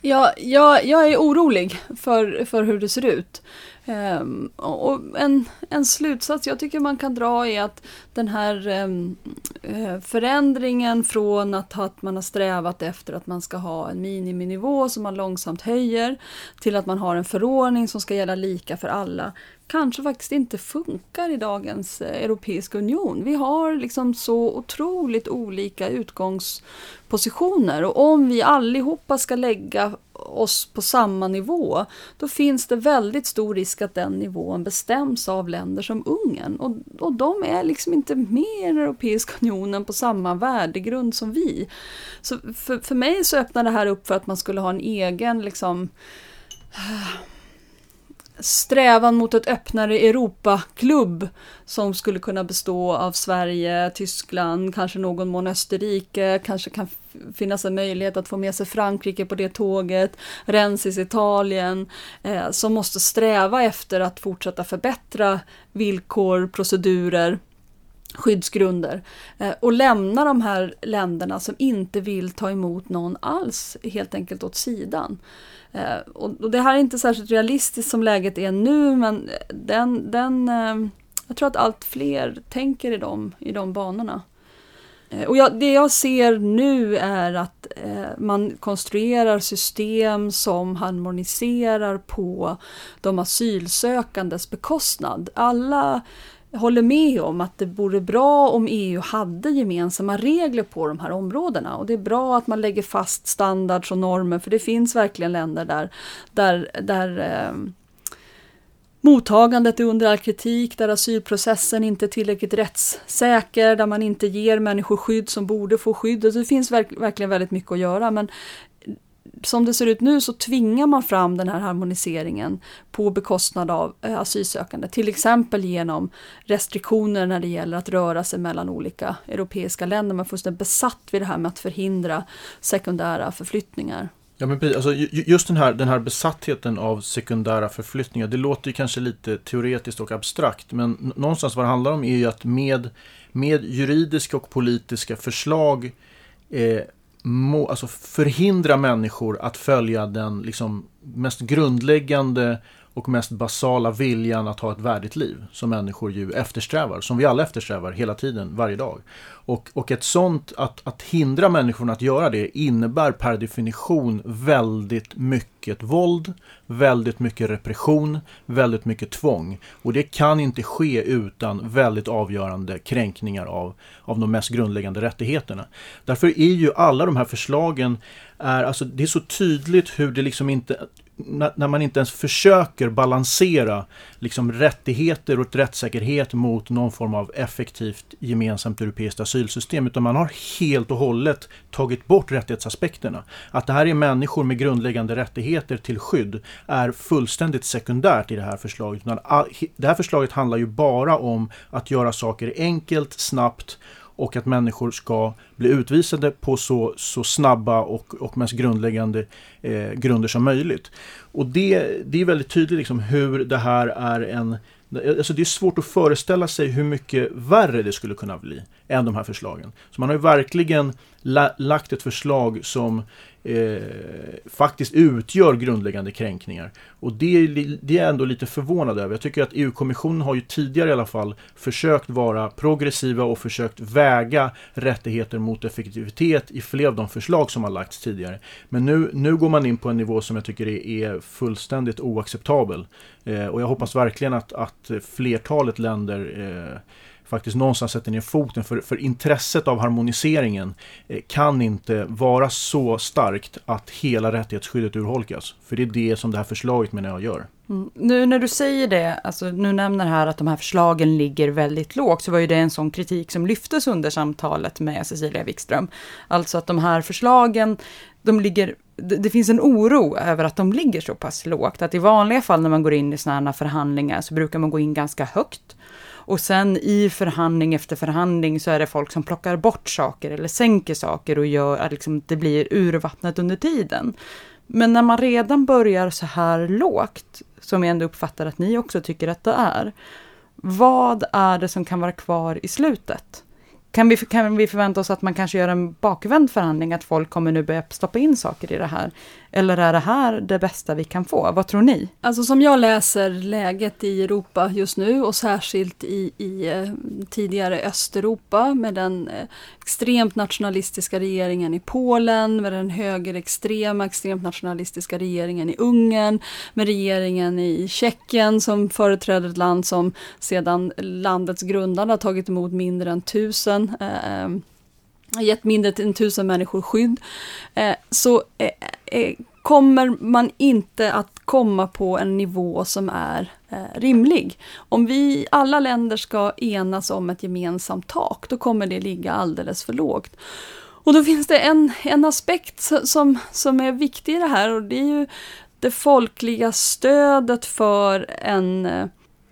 Ja, jag, jag är orolig för, för hur det ser ut. Ehm, och en, en slutsats jag tycker man kan dra är att den här ehm, eh, förändringen från att, att man har strävat efter att man ska ha en miniminivå som man långsamt höjer till att man har en förordning som ska gälla lika för alla kanske faktiskt inte funkar i dagens eh, Europeiska union. Vi har liksom så otroligt olika utgångspositioner och om vi allihopa ska lägga oss på samma nivå, då finns det väldigt stor risk att den nivån bestäms av länder som Ungern. Och, och de är liksom inte med i den Europeiska unionen på samma värdegrund som vi. Så för, för mig så öppnar det här upp för att man skulle ha en egen liksom strävan mot ett öppnare Europaklubb som skulle kunna bestå av Sverige, Tyskland, kanske någon mån Österrike, kanske kan finnas en möjlighet att få med sig Frankrike på det tåget, Rensis Italien, eh, som måste sträva efter att fortsätta förbättra villkor, procedurer, skyddsgrunder eh, och lämna de här länderna som inte vill ta emot någon alls helt enkelt åt sidan. Eh, och, det här är inte särskilt realistiskt som läget är nu men den, den, eh, jag tror att allt fler tänker i de, i de banorna. Och jag, det jag ser nu är att eh, man konstruerar system som harmoniserar på de asylsökandes bekostnad. Alla håller med om att det vore bra om EU hade gemensamma regler på de här områdena. Och det är bra att man lägger fast standards och normer, för det finns verkligen länder där, där, där eh, mottagandet är under all kritik, där asylprocessen inte är tillräckligt rättssäker, där man inte ger människor skydd som borde få skydd. Och det finns verk, verkligen väldigt mycket att göra, men som det ser ut nu så tvingar man fram den här harmoniseringen på bekostnad av eh, asylsökande. Till exempel genom restriktioner när det gäller att röra sig mellan olika europeiska länder. Man är fullständigt besatt vid det här med att förhindra sekundära förflyttningar. Ja, men precis. Alltså, just den här, den här besattheten av sekundära förflyttningar, det låter ju kanske lite teoretiskt och abstrakt, men någonstans vad det handlar om är ju att med, med juridiska och politiska förslag eh, må, alltså förhindra människor att följa den liksom, mest grundläggande och mest basala viljan att ha ett värdigt liv som människor ju eftersträvar, som vi alla eftersträvar hela tiden, varje dag. Och, och ett sånt, att, att hindra människorna att göra det innebär per definition väldigt mycket våld, väldigt mycket repression, väldigt mycket tvång. Och det kan inte ske utan väldigt avgörande kränkningar av, av de mest grundläggande rättigheterna. Därför är ju alla de här förslagen, är, alltså, det är så tydligt hur det liksom inte när när man inte ens försöker balansera liksom rättigheter och rättssäkerhet mot någon form av effektivt gemensamt europeiskt asylsystem. Utan man har helt och hållet tagit bort rättighetsaspekterna. Att det här är människor med grundläggande rättigheter till skydd är fullständigt sekundärt i det här förslaget. Ah, det här förslaget handlar ju bara om att göra saker enkelt, snabbt och att människor ska bli utvisade på så, så snabba och, och mest grundläggande eh, grunder som möjligt. Och det, det är väldigt tydligt liksom hur det här är en Alltså det är svårt att föreställa sig hur mycket värre det skulle kunna bli än de här förslagen. Så man har ju verkligen la, lagt ett förslag som eh, faktiskt utgör grundläggande kränkningar. Och det, är det är jag ändå lite förvånad över. Jag tycker att EU-kommissionen har ju tidigare i alla fall försökt vara progressiva och försökt väga rättigheter mot effektivitet i flera av de förslag som har lagts tidigare. Men nu, nu går man in på en nivå som jag tycker är, är fullständigt oacceptabel. Eh, och jag hoppas verkligen att, att flertalet länder eh, faktiskt någonstans sätter ner foten för, för intresset av harmoniseringen eh, kan inte vara så starkt att hela rättighetsskyddet urholkas. För det är det som det här förslaget menar jag gör. Mm. Nu när du säger det, alltså nu nämner här att de här förslagen ligger väldigt lågt, så var ju det en sån kritik som lyftes under samtalet med Cecilia Wikström. Alltså att de här förslagen, de ligger, det, det finns en oro över att de ligger så pass lågt, att i vanliga fall när man går in i sådana här förhandlingar så brukar man gå in ganska högt. Och sen i förhandling efter förhandling så är det folk som plockar bort saker eller sänker saker och gör att liksom det blir urvattnat under tiden. Men när man redan börjar så här lågt, som jag ändå uppfattar att ni också tycker att det är, vad är det som kan vara kvar i slutet? Kan vi, kan vi förvänta oss att man kanske gör en bakvänd förhandling, att folk kommer nu börja stoppa in saker i det här? Eller är det här det bästa vi kan få? Vad tror ni? Alltså som jag läser läget i Europa just nu och särskilt i, i eh, tidigare Östeuropa med den eh, extremt nationalistiska regeringen i Polen, med den högerextrema extremt nationalistiska regeringen i Ungern, med regeringen i Tjeckien som företräder ett land som sedan landets grundande har tagit emot mindre än tusen eh, eh gett mindre än tusen människor skydd, eh, så eh, eh, kommer man inte att komma på en nivå som är eh, rimlig. Om vi alla länder ska enas om ett gemensamt tak, då kommer det ligga alldeles för lågt. Och då finns det en, en aspekt som, som är viktig i det här och det är ju det folkliga stödet för en eh,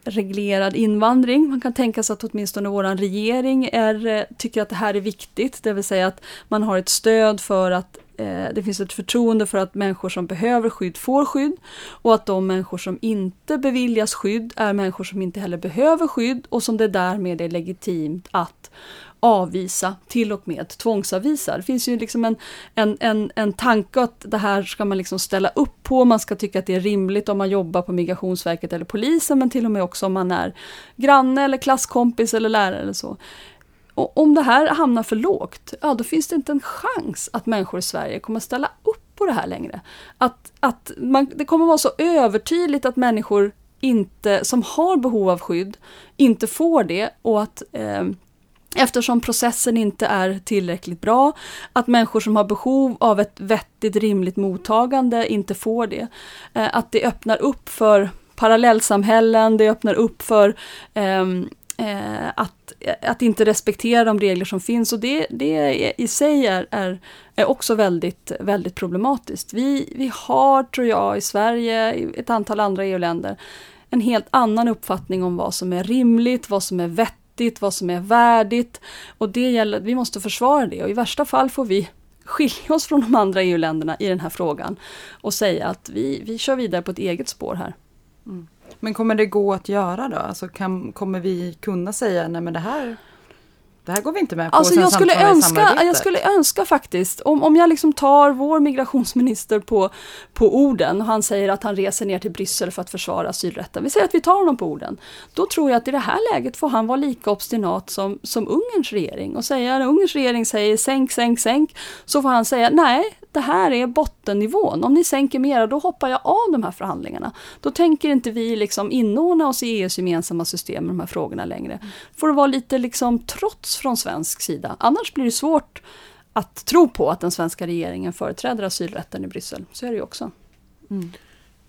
reglerad invandring. Man kan tänka sig att åtminstone vår regering är, eh, tycker att det här är viktigt, det vill säga att man har ett stöd för att eh, det finns ett förtroende för att människor som behöver skydd får skydd och att de människor som inte beviljas skydd är människor som inte heller behöver skydd och som det därmed är legitimt att avvisa, till och med tvångsavvisa. Det finns ju liksom en, en, en, en tanke att det här ska man liksom ställa upp på, man ska tycka att det är rimligt om man jobbar på Migrationsverket eller polisen, men till och med också om man är granne eller klasskompis eller lärare eller så. Och om det här hamnar för lågt, ja då finns det inte en chans att människor i Sverige kommer ställa upp på det här längre. Att, att man, det kommer vara så övertydligt att människor inte, som har behov av skydd inte får det och att eh, eftersom processen inte är tillräckligt bra, att människor som har behov av ett vettigt, rimligt mottagande inte får det. Eh, att det öppnar upp för parallellsamhällen, det öppnar upp för ehm, eh, att, att inte respektera de regler som finns och det, det i sig är, är, är också väldigt, väldigt problematiskt. Vi, vi har, tror jag, i Sverige, i ett antal andra EU-länder, en helt annan uppfattning om vad som är rimligt, vad som är vettigt vettigt, vad som är värdigt. Och det gäller, vi måste försvara det och i värsta fall får vi skilja oss från de andra EU-länderna i den här frågan och säga att vi, vi kör vidare på ett eget spår här. Mm. Men kommer det gå att göra då? Alltså kan, kommer vi kunna säga nej men det här det här går vi inte med på. Alltså jag skulle, önska, jag skulle önska faktiskt, om, om jag liksom tar vår migrationsminister på, på orden och han säger att han reser ner till Bryssel för att försvara asylrätten. Vi säger att vi tar honom på orden. Då tror jag att i det här läget får han vara lika obstinat som, som Ungerns regering och säga, när Ungerns regering säger sänk, sänk, sänk, så får han säga nej, det här är bottennivån. Om ni sänker mera, då hoppar jag av de här förhandlingarna. Då tänker inte vi liksom inordna oss i EUs gemensamma system med de här frågorna längre. Får det vara lite liksom trots från svensk sida. Annars blir det svårt att tro på att den svenska regeringen företräder asylrätten i Bryssel. Så är det ju också. Mm.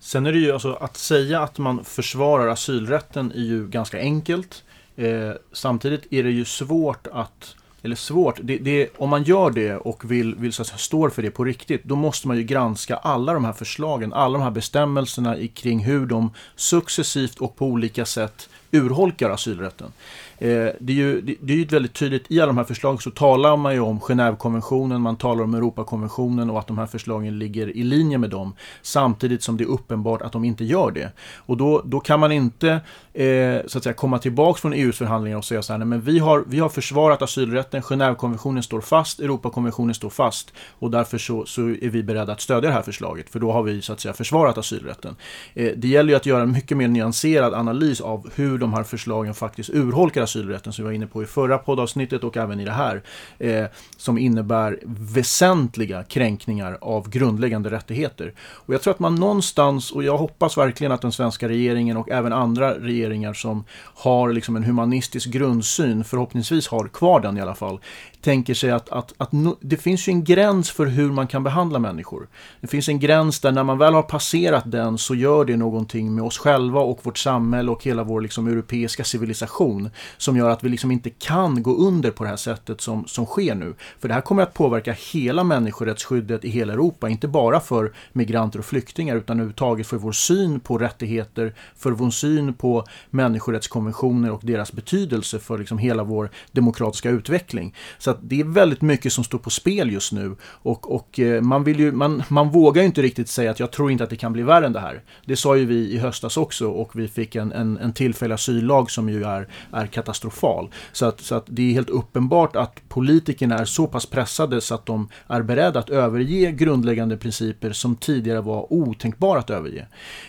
Sen är det ju alltså att säga att man försvarar asylrätten är ju ganska enkelt. Eh, samtidigt är det ju svårt att eller svårt, det, det, om man gör det och vill, vill så att säga, står för det på riktigt, då måste man ju granska alla de här förslagen, alla de här bestämmelserna kring hur de successivt och på olika sätt urholkar asylrätten. Eh, det är ju det, det är ju väldigt tydligt, i alla de här förslagen så talar man ju om Genèvekonventionen, man talar om Europakonventionen och att de här förslagen ligger i linje med dem. Samtidigt som det är uppenbart att de inte gör det. Och då, då kan man inte eh, så att säga, komma tillbaka från EUs förhandlingar och säga så här, nej, men vi har, vi har försvarat asylrätten, Genèvekonventionen står fast, Europakonventionen står fast och därför så, så är vi beredda att stödja det här förslaget, för då har vi så att säga försvarat asylrätten. Eh, det gäller ju att göra en mycket mer nyanserad analys av hur de här förslagen faktiskt urholkar asylrätten som vi var inne på i förra poddavsnittet och även i det här. Eh, som innebär väsentliga kränkningar av grundläggande rättigheter. Och jag tror att man någonstans, och jag hoppas verkligen att den svenska regeringen och även andra regeringar som har liksom en humanistisk grundsyn, förhoppningsvis har kvar den i alla fall, tänker sig att, att, att no, det finns ju en gräns för hur man kan behandla människor. Det finns en gräns där när man väl har passerat den så gör det någonting med oss själva och vårt samhälle och hela vår liksom, europeiska civilisation som gör att vi liksom inte kan gå under på det här sättet som, som sker nu. För det här kommer att påverka hela människorättsskyddet i hela Europa, inte bara för migranter och flyktingar utan överhuvudtaget för vår syn på rättigheter, för vår syn på människorättskonventioner och deras betydelse för liksom hela vår demokratiska utveckling. Så att det är väldigt mycket som står på spel just nu och, och eh, man, vill ju, man, man vågar ju inte riktigt säga att jag tror inte att det kan bli värre än det här. Det sa ju vi i höstas också och vi fick en, en, en tillfällig asyllag som ju är, är katastrofal. Så att, så att det är helt uppenbart att politikerna är så pass pressade så att de är beredda att överge grundläggande principer som tidigare var otänkbara att överge.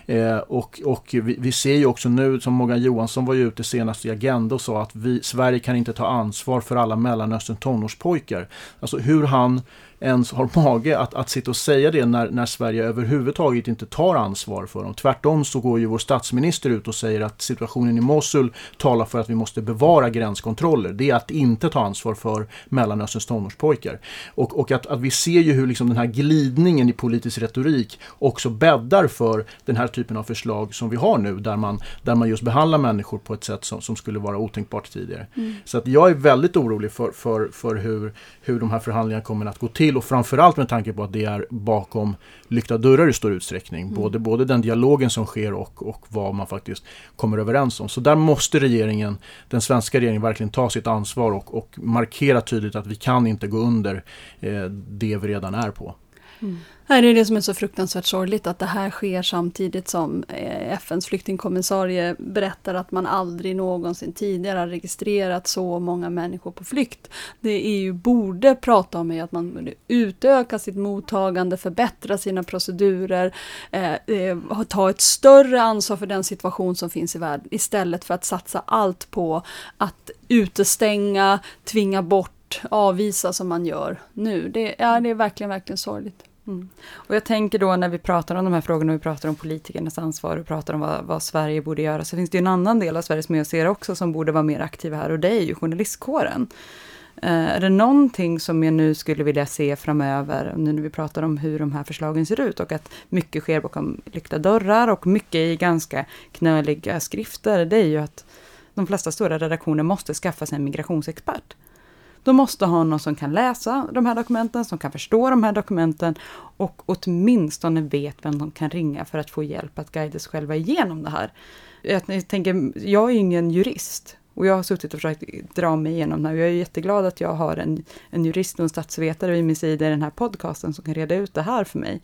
Eh, och och vi, vi, ser ju också nu, som Morgan Johansson var ju ute senast i Agenda och sa att vi, Sverige kan inte ta ansvar för alla Mellanöstern tonårspojkar. Alltså hur han ens har mage att, att sitta och säga det när, när Sverige överhuvudtaget inte tar ansvar för dem. Tvärtom så går ju vår statsminister ut och säger att situationen i Mosul talar för att vi måste bevara gränskontroller. Det är att inte ta ansvar för Mellanösterns tonårspojkar. Och, och att, att vi ser ju hur liksom den här glidningen i politisk retorik också bäddar för den här typen av förslag som vi har nu där man, där man just behandlar människor på ett sätt som, som skulle vara otänkbart tidigare. Mm. Så att jag är väldigt orolig för, för, för hur, hur de här förhandlingarna kommer att gå till till och framförallt med tanke på att det är bakom lyckta dörrar i stor utsträckning. Mm. Både, både den dialogen som sker och, och vad man faktiskt kommer överens om. Så där måste regeringen, den svenska regeringen verkligen ta sitt ansvar och, och markera tydligt att vi kan inte gå under eh, det vi redan är på. Mm. Det är det som är så fruktansvärt sorgligt att det här sker samtidigt som eh, FNs flyktingkommissarie berättar att man aldrig någonsin tidigare har registrerat så många människor på flykt. Det EU borde prata om är att man borde utöka sitt mottagande, förbättra sina procedurer, eh, eh, ta ett större ansvar för den situation som finns i världen istället för att satsa allt på att utestänga, tvinga bort, avvisa som man gör nu. Det, ja, det är verkligen, verkligen sorgligt. Mm. Och jag tänker då när vi pratar om de här frågorna, vi pratar om politikernas ansvar och pratar om vad, vad, Sverige borde göra, så finns det ju en annan del av Sverige som jag ser också som borde vara mer aktiv här och det är ju journalistkåren. Uh, är det någonting som jag nu skulle vilja se framöver, nu när vi pratar om hur de här förslagen ser ut och att mycket sker bakom lyckta dörrar och mycket i ganska knöliga skrifter, det är ju att de flesta stora redaktioner måste skaffa sig en migrationsexpert. De måste ha någon som kan läsa de här dokumenten, som kan förstå de här dokumenten och åtminstone vet vem de kan ringa för att få hjälp att guida sig själva igenom det här. Jag tänker, jag är ingen jurist och jag har suttit och försökt dra mig igenom det här. Jag är jätteglad att jag har en, en jurist och en statsvetare vid min sida i den här podcasten som kan reda ut det här för mig.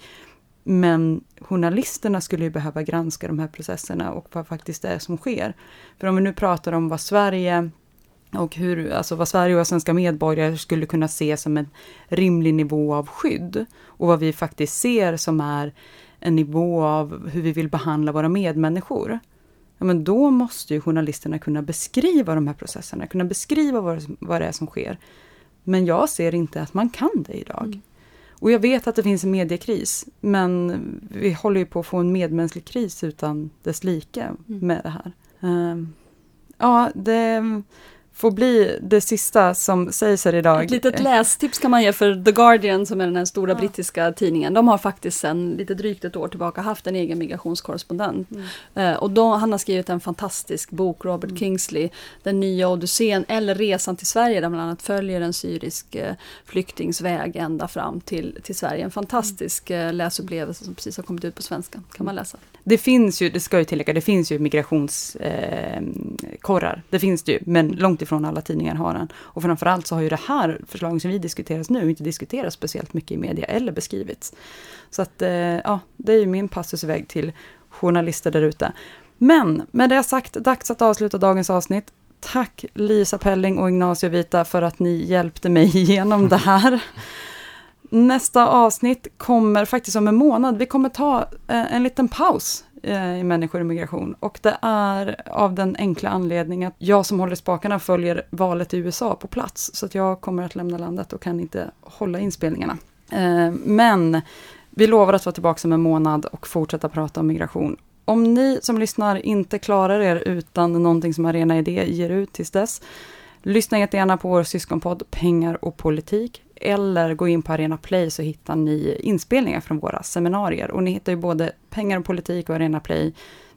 Men journalisterna skulle ju behöva granska de här processerna och vad faktiskt det är som sker. För om vi nu pratar om vad Sverige och hur, alltså vad Sverige och svenska medborgare skulle kunna se som en rimlig nivå av skydd. Och vad vi faktiskt ser som är en nivå av hur vi vill behandla våra medmänniskor. Ja, men då måste ju journalisterna kunna beskriva de här processerna, kunna beskriva vad, vad det är som sker. Men jag ser inte att man kan det idag. Mm. Och jag vet att det finns en mediekris, men vi håller ju på att få en medmänsklig kris utan dess like mm. med det här. Um, ja, det får bli det sista som sägs här idag. Ett litet lästips kan man ge för The Guardian som är den här stora ja. brittiska tidningen. De har faktiskt sedan lite drygt ett år tillbaka haft en egen migrationskorrespondent. Mm. Eh, och då, han har skrivit en fantastisk bok, Robert mm. Kingsley, Den nya Odysseen eller Resan till Sverige där bland annat följer en syrisk eh, flyktingsväg ända fram till, till Sverige. En fantastisk eh, läsupplevelse som precis har kommit ut på svenska. kan man läsa. Det finns ju, det ska ju tillägga, det finns ju migrationskorrar. Eh, det finns det ju, men långt ifrån alla tidningar har den. Och framförallt så har ju det här förslaget som vi diskuterar nu inte diskuterats speciellt mycket i media eller beskrivits. Så att, eh, ja, det är ju min passus iväg till journalister där ute. Men med det sagt, dags att avsluta dagens avsnitt. Tack Lisa Pelling och Ignacio Vita för att ni hjälpte mig igenom det här. Nästa avsnitt kommer faktiskt om en månad. Vi kommer ta eh, en liten paus eh, i människor i migration. Och det är av den enkla anledningen att jag som håller spakarna följer valet i USA på plats. Så att jag kommer att lämna landet och kan inte hålla inspelningarna. Eh, men vi lovar att vara tillbaka om en månad och fortsätta prata om migration. Om ni som lyssnar inte klarar er utan någonting som Arena Idé ger ut tills dess, lyssna jättegärna på vår syskonpodd Pengar och politik eller gå in på Arena Play så hittar ni inspelningar från våra seminarier. Och ni hittar ju både Pengar och politik och Arena Play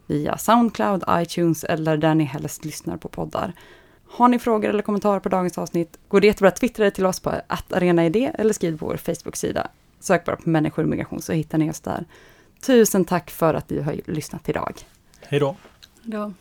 via Soundcloud, iTunes eller där ni helst lyssnar på poddar. Har ni frågor eller kommentarer på dagens avsnitt går det jättebra att twittra till oss på arenaid eller skriv på vår Facebook-sida. Sök bara på människor och migration så hittar ni oss där. Tusen tack för att ni har lyssnat idag. Hej då! Ja.